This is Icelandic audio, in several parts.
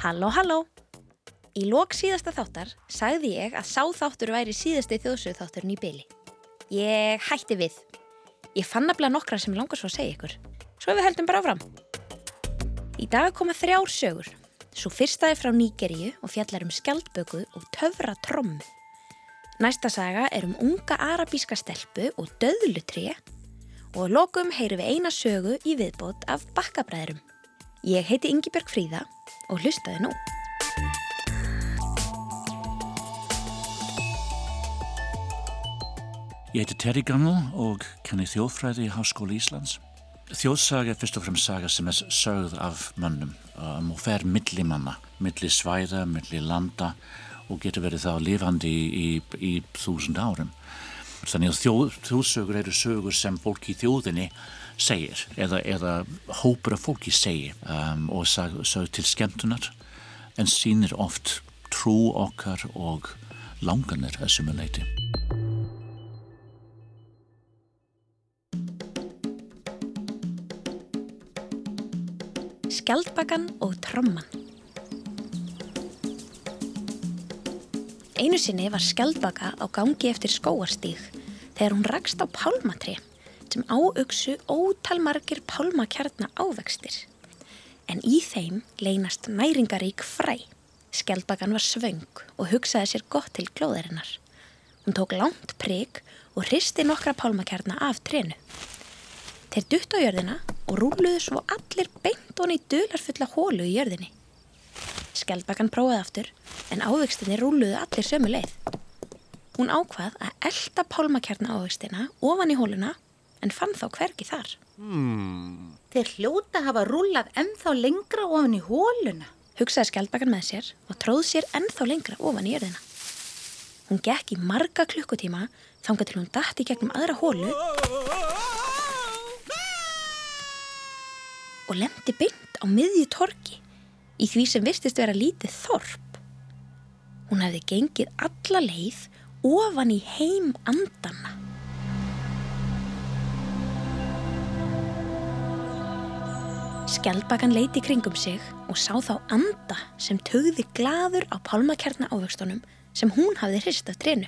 Halló, halló! Í lok síðasta þáttar sagði ég að sáþáttur væri síðasti þjóðsögð þátturinn í byli. Ég hætti við. Ég fann nefnilega nokkra sem langar svo að segja ykkur. Svo við heldum bara áfram. Í dag koma þrjár sögur. Svo fyrsta er frá Nýgeríu og fjallar um skjaldböku og töfra trommu. Næsta saga er um unga arabíska stelpu og döðlutri og lokum heyrum við eina sögu í viðbót af bakkabræðurum. Ég heiti Yngibjörg Fríða og hlustaði nú. Ég heiti Terri Gammal og kenni þjóðfræði í Háskóli Íslands. Þjóðsaga er fyrst og fremst saga sem er sögð af mönnum um, og fer milli manna, milli svæða, milli landa og getur verið þá lifandi í, í, í þúsund árum. Þannig að þjóð, þjóðsögur eru sögur sem fólk í þjóðinni segir eða, eða hópur af fólki segir um, og sög til skemmtunar en sínir oft trú okkar og langanir að sumuleiti. Skjaldbakan og tromman Einu sinni var skjaldbaka á gangi eftir skóarstíg þegar hún rakst á pálmatri sem áugsu ótalmargir pálmakjarnar ávextir. En í þeim leynast næringarík fræ. Skjaldbakan var svöng og hugsaði sér gott til glóðarinnar. Hún tók langt prigg og hristi nokkra pálmakjarnar af trénu. Þeir dutt á jörðina og rúluðu svo allir beint honi í dularfulla hólu í jörðinni. Skeldbakan prófaði aftur en ávegstinni rúluðu allir sömu leið. Hún ákvað að elda pálmakjarna ávegstina ofan í hóluna en fann þá hvergi þar. Hmm. Þeir hljóta hafa rúlað ennþá lengra ofan í hóluna. Hugsaði skeldbakan með sér og tróð sér ennþá lengra ofan í jörðina. Hún gekk í marga klukkutíma þanga til hún dætti gegnum aðra hólu og lemdi beint á miðju torki í því sem vistist vera lítið þorp. Hún hefði gengið alla leið ofan í heim andana. Skjaldbakan leiti kringum sig og sá þá anda sem tögði gladur á pálmakjarna ávöxtunum sem hún hafði hrist af trénu.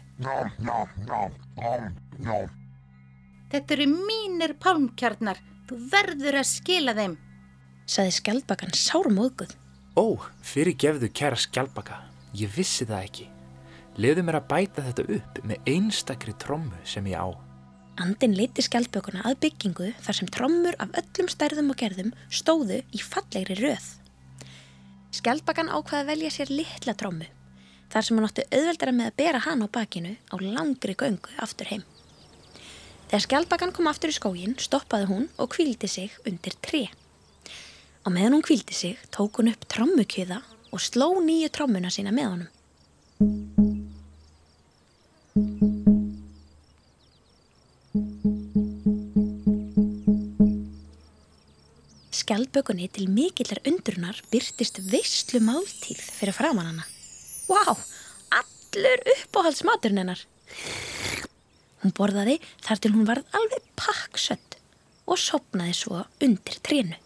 Þetta eru mínir pálmkjarnar. Þú verður að skila þeim saði skjaldbakan sármóðguð. Ó, fyrir gefðu kæra skjaldbaka, ég vissi það ekki. Leðu mér að bæta þetta upp með einstakri trommu sem ég á. Andin leiti skjaldbökuna að byggingu þar sem trommur af öllum stærðum og gerðum stóðu í fallegri röð. Skjaldbakan ákvaði að velja sér litla trommu, þar sem hann átti auðveldara með að bera hann á bakinu á langri göngu aftur heim. Þegar skjaldbakan kom aftur í skógin, stoppaði hún og kvíldi sig undir tre. Á meðan hún kvildi sig tók hún upp trommukjöða og sló nýju trommuna sína með honum. Skjaldbökunni til mikillar undrunar byrtist veistlu máltíð fyrir framann hana. Vá, wow, allur uppáhaldsmaturinn hennar. Hún borðaði þar til hún varð alveg pakksött og sopnaði svo undir trénu.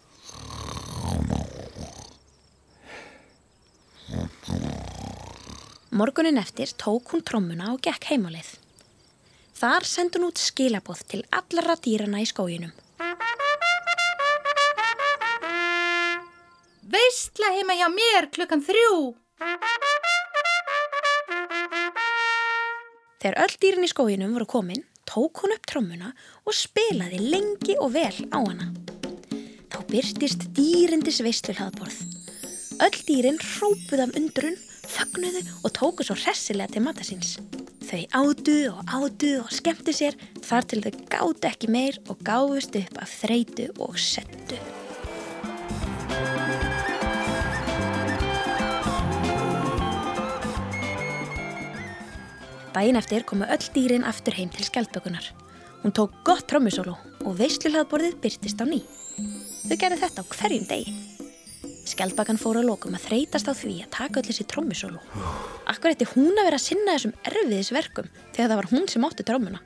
Morgunin eftir tók hún trommuna og gekk heimalið. Þar sendi hún út skilabóð til allara dýrana í skóginum. Veistla heima hjá mér klukkan þrjú. Þegar öll dýrin í skóginum voru komin, tók hún upp trommuna og spilaði lengi og vel á hana. Þá byrtist dýrindis veistlu hlaðborð. Öll dýrin hrópuð af undrun þögnuðu og tóku svo hressilega til matasins. Þau ádu og ádu og skemmtu sér þar til þau gátt ekki meir og gáfust upp af þreitu og settu. Dæin eftir komu öll dýrin aftur heim til skjaldbökunar. Hún tók gott trómmusólu og veisluhlaðborðið byrtist á ný. Þau gerði þetta á hverjum degi. Skjaldbakan fór að lokum að þreytast á því að taka öll þessi trommusólu. Akkur eftir hún að vera að sinna þessum erfiðisverkum þegar það var hún sem átti trommuna.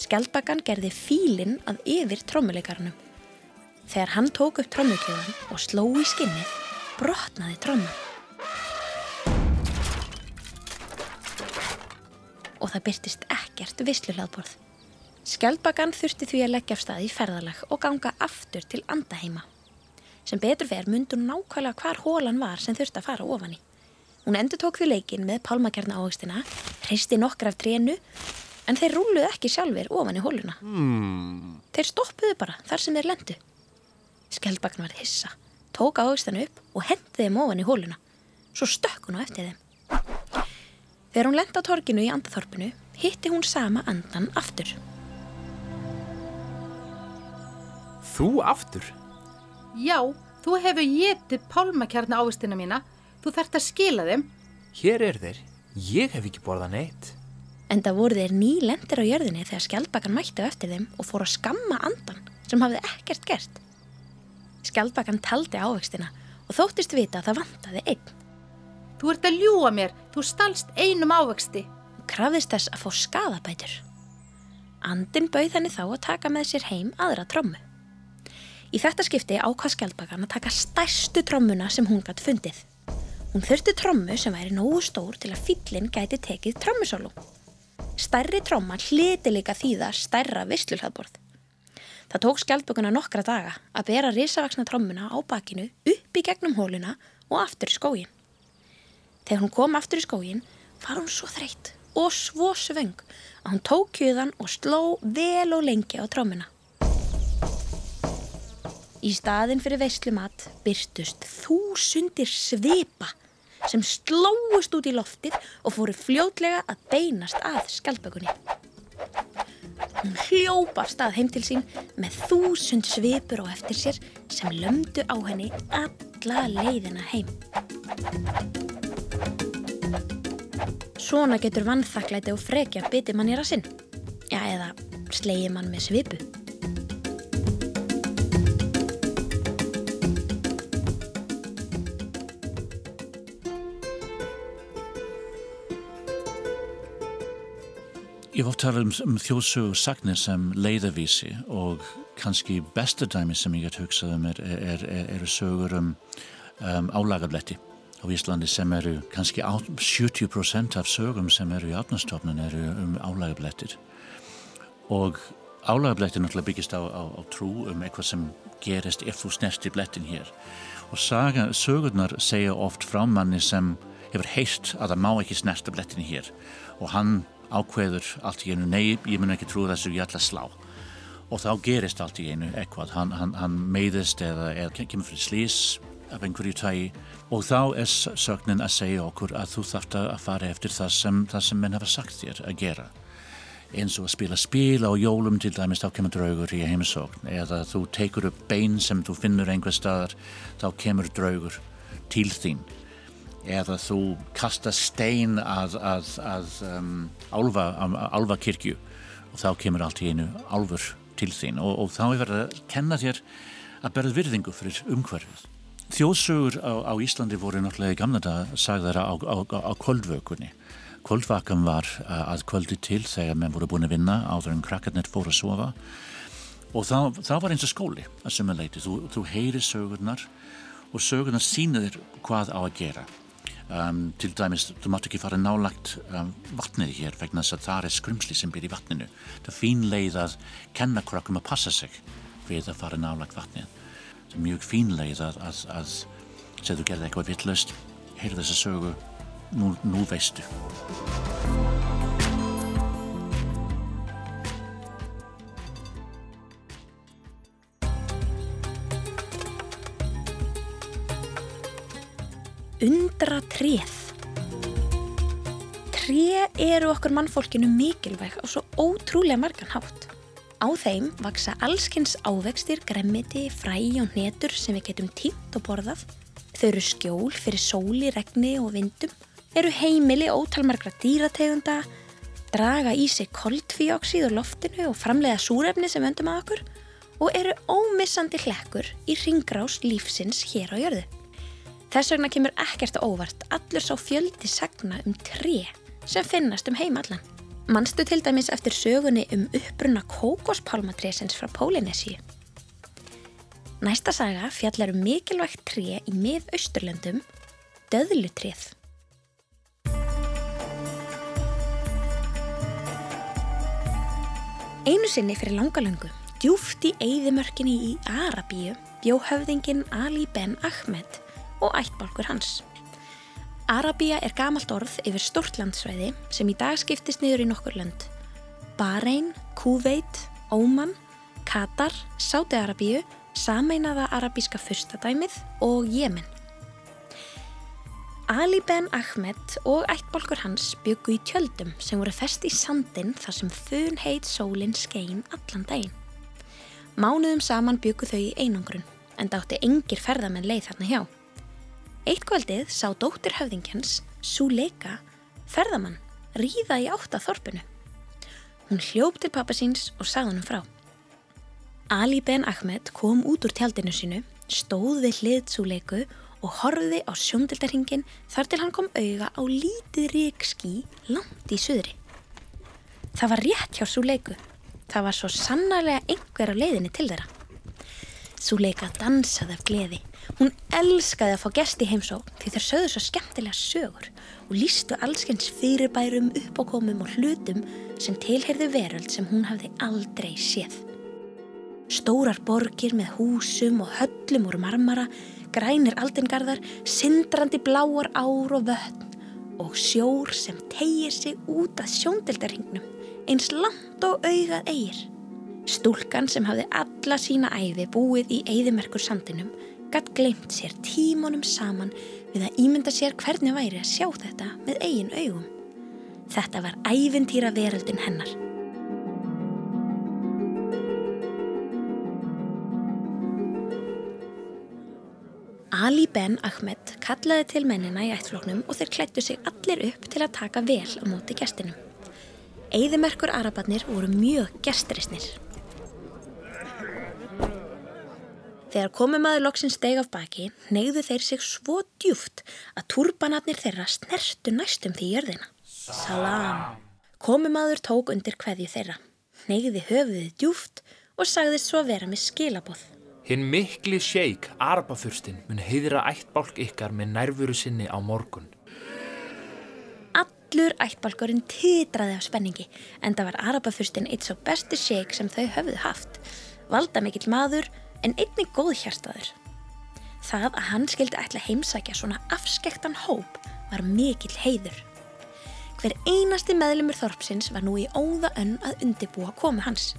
Skjaldbakan gerði fílinn að yfir trommuleikarnum. Þegar hann tók upp trommukjöðan og sló í skinnið, brotnaði tromman. Og það byrtist ekkert visluhlaðborð. Skjaldbakan þurfti því að leggja af stað í ferðalag og ganga aftur til andaheima. Sem betur fer mundur nákvæmlega hvar hólan var sem þurfti að fara ofan í. Hún endur tók því leikin með pálmakjarna áhegstina, hreisti nokkra af trénu, en þeir rúluðu ekki sjálfur ofan í hóluna. Hmm. Þeir stoppuðu bara þar sem þeir lendu. Skjaldbakan var hissa, tók áhegstina upp og hendi þeim ofan í hóluna. Svo stökk hún á eftir þeim. Þegar hún lendi á torginu í andaþorpinu, hitti hún sama andan aftur. Þú aftur? Já, þú hefur getið pálmakjarna ávistina mína. Þú þarft að skila þeim. Hér er þeir. Ég hef ekki borðað neitt. En það voru þeir ný lendir á jörðinni þegar skjaldbakan mætti á eftir þeim og fór að skamma andan sem hafði ekkert gert. Skjaldbakan taldi ávegstina og þóttist vita að það vantaði einn. Þú ert að ljúa mér. Þú stalst einum ávexti. Krafðist þess að fá skadabætur. Andin bauð henni þá að taka með sér heim aðra trommu. Í þetta skipti ákvað skjaldbakan að taka stærstu trommuna sem hún gætt fundið. Hún þurfti trommu sem væri nógu stór til að fyllin gæti tekið trommusólu. Stærri tromma hliti líka þýða stærra visslulhafborð. Það tók skjaldbökunna nokkra daga að bera risavaksna trommuna á bakinu upp í gegnum hóluna og aftur í skógin. Þegar hún kom aftur í skógin var hún svo þreytt og svo svöng að hún tók kjöðan og sló vel og lengi á trommuna. Í staðin fyrir veislumat byrtust þúsundir svipa sem slóist út í loftið og fóru fljótlega að beinast að skjaldbökunni. Hún hljópa stað heim til sín með þúsund svipur á eftir sér sem lömdu á henni alla leiðina heim. Svona getur vannþakklæti og frekja biti mann í rassinn. Já, eða slegið mann með svipu. Ég var talað um, um þjóðsögu sagnir sem leiðavísi og kannski besta dæmi sem ég get hugsað um er, er, er, eru sögur um, um álagabletti á Íslandi sem eru kannski á, 70% af sögum sem eru í átnastofnun eru um álagablettir. Og álagablettir náttúrulega byggist á, á, á trú um eitthvað sem gerist ef þú snerti blettin hér. Og saga, sögurnar segja oft frá manni sem hefur heilt að það má ekki snerta blettin hér. Og hann ákveður allt í einu, nei, ég mun ekki trú þessu, ég ætla að slá. Og þá gerist allt í einu eitthvað, hann, hann, hann meiðist eða, eða kemur fyrir slís af einhverju tægi og þá er sögnin að segja okkur að þú þarft að fara eftir það sem, það sem menn hafa sagt þér að gera. Eins og að spila spil á jólum til dæmis þá kemur draugur í heimsókn. Eða þú tekur upp bein sem þú finnur einhver staðar þá kemur draugur til þín. Eða þú kasta stein að, að, að um, álfa, álfa kirkju og þá kemur allt í einu álfur til þín. Og, og þá er verið að kenna þér að berða virðingu fyrir umhverfið. Þjóðsögur á, á Íslandi voru náttúrulega í gamla dag sagðara á, á, á kvöldvökunni. Kvöldvakan var að kvöldi til þegar menn voru búin að vinna áður en krakkarnir fóru að sofa og þá, þá var eins og skóli að sumuleiti. Þú, þú heyri sögurnar og sögurnar sínir hvað á að gera Um, til dæmis, þú mátt ekki fara nálagt um, vatnið hér vegna þess að það er skrumsli sem byrjir í vatninu það er fín leið að kenna krokkum að passa sig við að fara nálagt vatnið það mjög fín leið að, að, að segðu gerði eitthvað vittlust heyrðu þessa sögu nú, nú veistu Undra treð. Tré eru okkur mannfólkinu mikilvæg á svo ótrúlega margan hátt. Á þeim vaksa allskynns ávextir, gremmiti, fræ og hnetur sem við getum tínt og borðað. Þau eru skjól fyrir sóli, regni og vindum, eru heimili ótalmargra dýrategunda, draga í sig koldfíóksíð og loftinu og framlega súrefni sem vöndum að okkur og eru ómissandi hlekkur í ringrás lífsins hér á jörðu. Þess vegna kemur ekkert óvart allur sá fjöldi sagna um tré sem finnast um heimallan. Manstu til dæmis eftir sögunni um uppbrunna kókospálmatrésins frá Pólinesíu. Næsta saga fjallar um mikilvægt tré í mið-austurlöndum, döðlutrið. Einu sinni fyrir langalöngu, djúft í eigðimörkinni í Arabíu, bjó höfðingin Ali Ben Ahmed og ættbálkur hans. Arabía er gamalt orð yfir stort landsvæði sem í dag skiptist niður í nokkur lönd. Bahrein, Kuveit, Óman, Katar, Sáti-Arabíu, sameinaða arabíska fyrstadæmið og Jemen. Ali Ben Ahmed og ættbólkur hans byggu í tjöldum sem voru fest í sandin þar sem þun heit sólinn skein allan daginn. Mánuðum saman byggu þau í einangrun en dátti engir ferðamenn leið þarna hjá. Eitt kvöldið sá dóttir höfðingjans, Suleika, ferðamann ríða í áttaþorpinu. Hún hljóp til pappa síns og sagði hann frá. Ali Ben Ahmed kom út úr tjaldinu sínu, stóð við hlið Suleiku og horfiði á sjóndildarhingin þar til hann kom auga á lítið ríkskí langt í suðri. Það var rétt hjá Suleiku. Það var svo sannarlega einhver á leiðinni til þeirra. Suleika dansaði af gleði. Hún elskaði að fá gesti heimsó því þeir sögðu svo skemmtilega sögur og lístu allskens fyrirbærum, uppákomum og hlutum sem tilheyrðu veröld sem hún hafði aldrei séð. Stórar borgir með húsum og höllum úr marmara, grænir aldingarðar, sindrandi bláar ár og vötn og sjór sem tegir sig út að sjóndildarhingnum, eins langt og augað eigir. Stúlkan sem hafði alla sína æfi búið í eigðimerkur sandinum gatt glemt sér tímonum saman við að ímynda sér hvernig væri að sjá þetta með eigin augum. Þetta var ævintýra veröldin hennar. Ali Ben Ahmed kallaði til mennina í ættfloknum og þeir klættu sig allir upp til að taka vel á móti gestinum. Eðimerkur arabarnir voru mjög gestrisnir. Þegar komumadur loksinn steg af baki, neyðu þeir sig svo djúft að turbanarnir þeirra snertu næstum því jörðina. Salam! Komumadur tók undir hverju þeirra, neyði höfuðið djúft og sagðist svo vera með skilabóð. Hinn mikli sheik, Arabafurstinn, mun heiðra ættbálk ykkar með nærvöru sinni á morgun. Allur ættbálkurinn titraði af spenningi en það var Arabafurstinn eitt svo besti sheik sem þau höfðu haft. Valda mikill maður en einnig góð hjartaður. Það að hann skildi ætla heimsækja svona afskektan hóp var mikill heiður. Hver einasti meðlumur þorpsins var nú í óða önn að undibúa komu hans.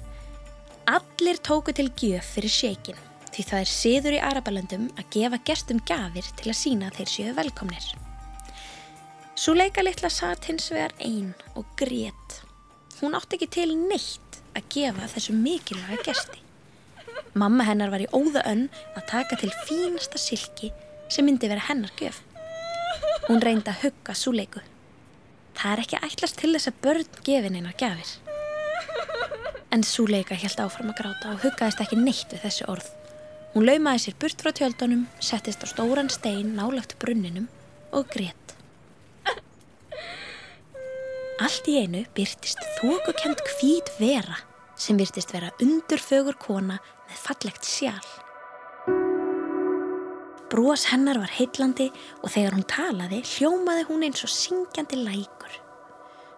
Allir tóku til gjöf fyrir sheikin því það er siður í Arabalöndum að gefa gestum gafir til að sína þeir séu velkomnir. Svo leika litla satt hins vegar einn og grét. Hún átti ekki til neitt að gefa þessu mikilvæga gesti. Mamma hennar var í óða önn að taka til fínasta silki sem myndi vera hennar gjöf. Hún reyndi að hugga súleiku. Það er ekki ætlast til þess að börn gefin einar gafir. En súleika held áfram að gráta og huggaðist ekki neitt við þessu orð. Hún laumaði sér burt frá tjöldunum, settist á stóran stein nálagt brunninum og grétt. Allt í einu byrtist þókukent hvít vera sem byrtist vera undurfögur kona með fallegt sjál. Brós hennar var heitlandi og þegar hún talaði hljómaði hún eins og syngjandi lækur.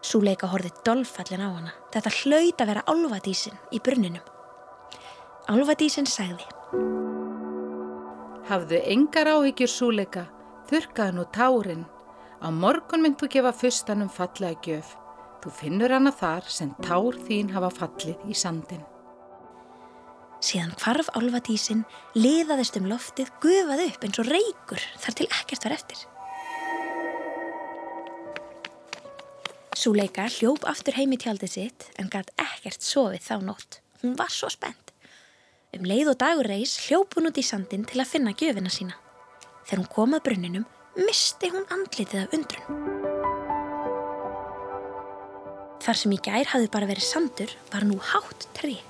Súleika horfið dolfallin á hana. Þetta hlaut að vera álvadísin í brunninum. Álvadísin sagði Hafðu engar áhyggjur súleika, þurkaðu nú tárin. Á morgun mynd þú gefa fustanum fallega gjöf. Þú finnur hana þar sem tár þín hafa fallið í sandin. Síðan hvarf álvadísin, liðaðist um loftið, gufaði upp eins og reykur þar til ekkert var eftir. Súleika hljóp aftur heim í tjaldið sitt en gæt ekkert sofið þá nótt. Hún var svo spennt. Um leið og dagur reys hljóp hún út í sandin til að finna gjöfina sína. Þegar hún kom að brunninum, misti hún andlitið af undrun. Þar sem í gær hafði bara verið sandur var nú hátt tri.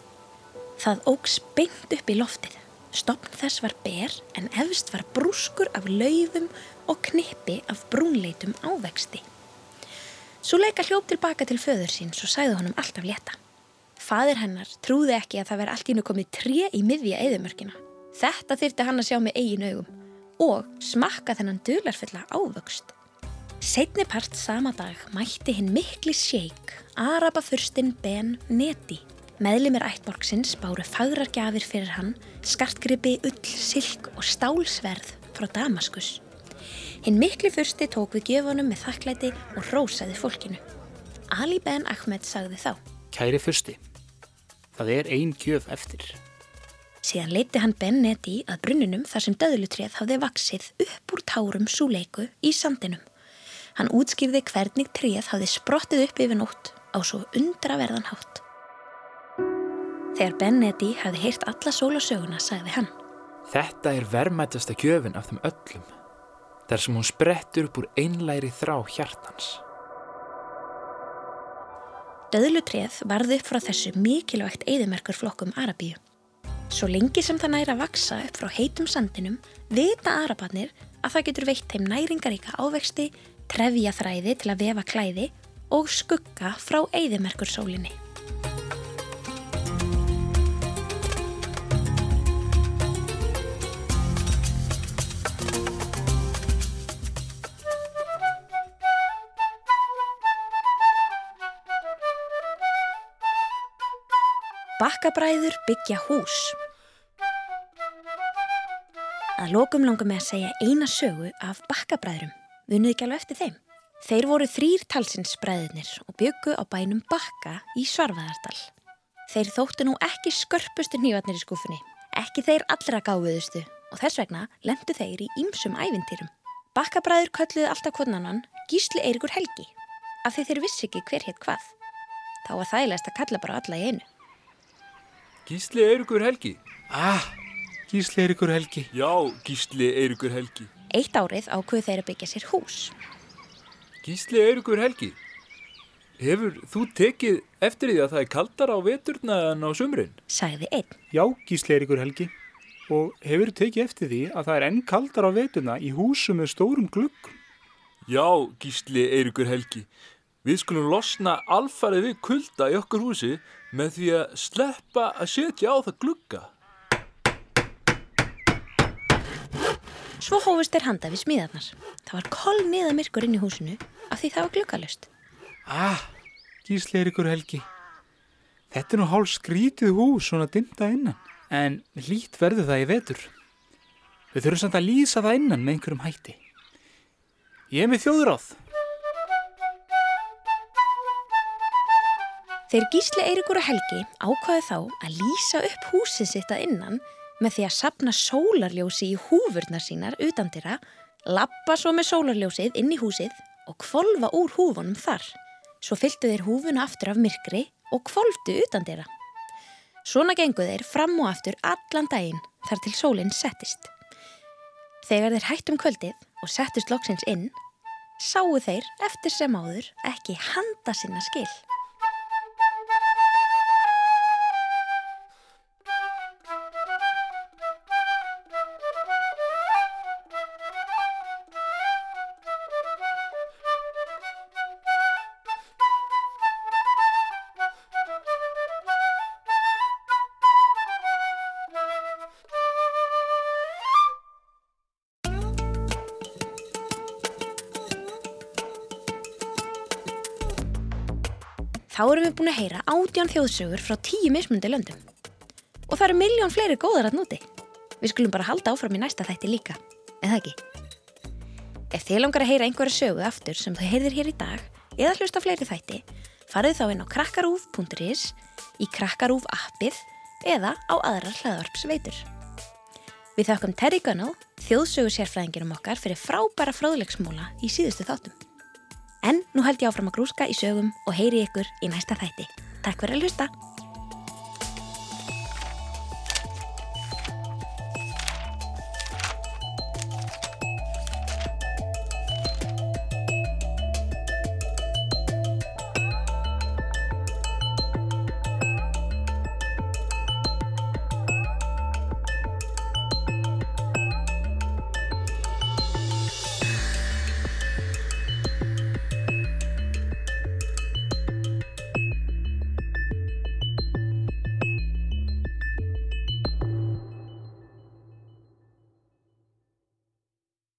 Það ógs beint upp í loftið. Stopn þess var ber en efst var brúskur af laufum og knippi af brúnleitum ávexti. Svo leika hljóp tilbaka til föður síns og sæði honum alltaf létta. Fadir hennar trúði ekki að það veri allt í nú komið tré í miðja eðumörkina. Þetta þyrti hann að sjá með eigin augum og smakka þennan dularfulla ávöxt. Setni part sama dag mætti hinn mikli sjeik, Arabafurstinn Ben Neti, Meðlimir ættborgsins báru fagrar gafir fyrir hann, skartgripi, ull, silk og stálsverð frá Damaskus. Hinn miklu fyrsti tók við gjöfunum með þakklæti og rósaði fólkinu. Ali Ben Ahmed sagði þá. Kæri fyrsti, það er ein gjöf eftir. Síðan leiti hann Ben Neti að brunnunum þar sem döðlutréð hafði vaksið upp úr tárum súleiku í sandinum. Hann útskýrði hvernig tréð hafði sprottið upp yfir nótt á svo undraverðan hátt. Þegar Ben Neti hafði heyrt alla sólasöguna sagði hann. Þetta er verðmættasta gjöfin af þeim öllum þar sem hún sprettur upp úr einlæri þrá hjartans. Döðlutréð varði upp frá þessu mikilvægt eðimerkur flokkum Arabíu. Svo lengi sem það næra að vaksa upp frá heitum sandinum vita Arabarnir að það getur veitt þeim næringaríka ávexti, trefja þræði til að vefa klæði og skugga frá eðimerkur sólinni. Bakkabræður byggja hús. Að lokum langar með að segja eina sögu af bakkabræðurum. Vunuð ekki alveg eftir þeim. Þeir voru þrýr talsins bræðurnir og byggu á bænum Bakka í Svarfaðardal. Þeir þóttu nú ekki skörpustu nývatnir í skúfunni, ekki þeir allra gáfiðustu og þess vegna lendu þeir í ýmsum ævintýrum. Bakkabræður kölluðu alltaf konanann Gísli Eirikur Helgi af því þeir vissi ekki hver hétt hvað. Þá var þægilegast að kalla bara alla í einu. Gísli Eirikur Helgi. Ah, Gísli Eirikur Helgi. Já, Gísli Eirikur Helgi. Eitt árið ákveðu þeir að byggja sér hús. Gísli Eirikur Helgi. Hefur þú tekið eftir því að það er kaldar á veturna en á sumrin? Sagði einn. Já, Gísli Eirikur Helgi. Og hefur tekið eftir því að það er enn kaldar á vetuna í húsum með stórum gluggum. Já, Gísli Eirikur Helgi. Við skulum losna alfarið við kulda í okkur húsi með því að sleppa að setja á það glugga. Svo hófust þeir handa við smíðarnar. Það var koll niða myrkur inn í húsinu af því það var gluggalust. Ah, Gísli Eirikur Helgi. Þetta er nú hálf skrítið hús svona dimta innan. En lít verður það í vetur. Við þurfum samt að lýsa það innan með einhverjum hætti. Ég er með þjóðuráð. Þeir gísli Eirikur og Helgi ákvaði þá að lýsa upp húsið sitt að innan með því að sapna sólarljósi í húfurnar sínar utandira, lappa svo með sólarljósið inn í húsið og kvolva úr húfunum þar. Svo fylgdu þeir húfuna aftur af myrkri og kvolfdu utandira. Svona gengu þeir fram og aftur allan daginn þar til sólinn settist. Þegar þeir hættum kvöldið og settist loksins inn, sáu þeir eftir sem áður ekki handa sinna skil. Þá erum við búin að heyra átján þjóðsögur frá tíu mismundi löndum. Og það eru miljón fleiri góðar að núti. Við skulum bara halda áfram í næsta þætti líka, eða ekki? Ef þið langar að heyra einhverja sögu aftur sem þú heyrðir hér í dag eða hlusta fleiri þætti, farið þá inn á krakkarúf.is, í krakkarúf appið eða á aðrar hlaðvarpsveitur. Við þakkum Terry Gunnell, þjóðsögu sérfræðinginum okkar fyrir frábæra fróðleiksmóla í síðustu þáttum. En nú held ég áfram að grúska í sögum og heyri ykkur í næsta þætti. Takk fyrir að hlusta!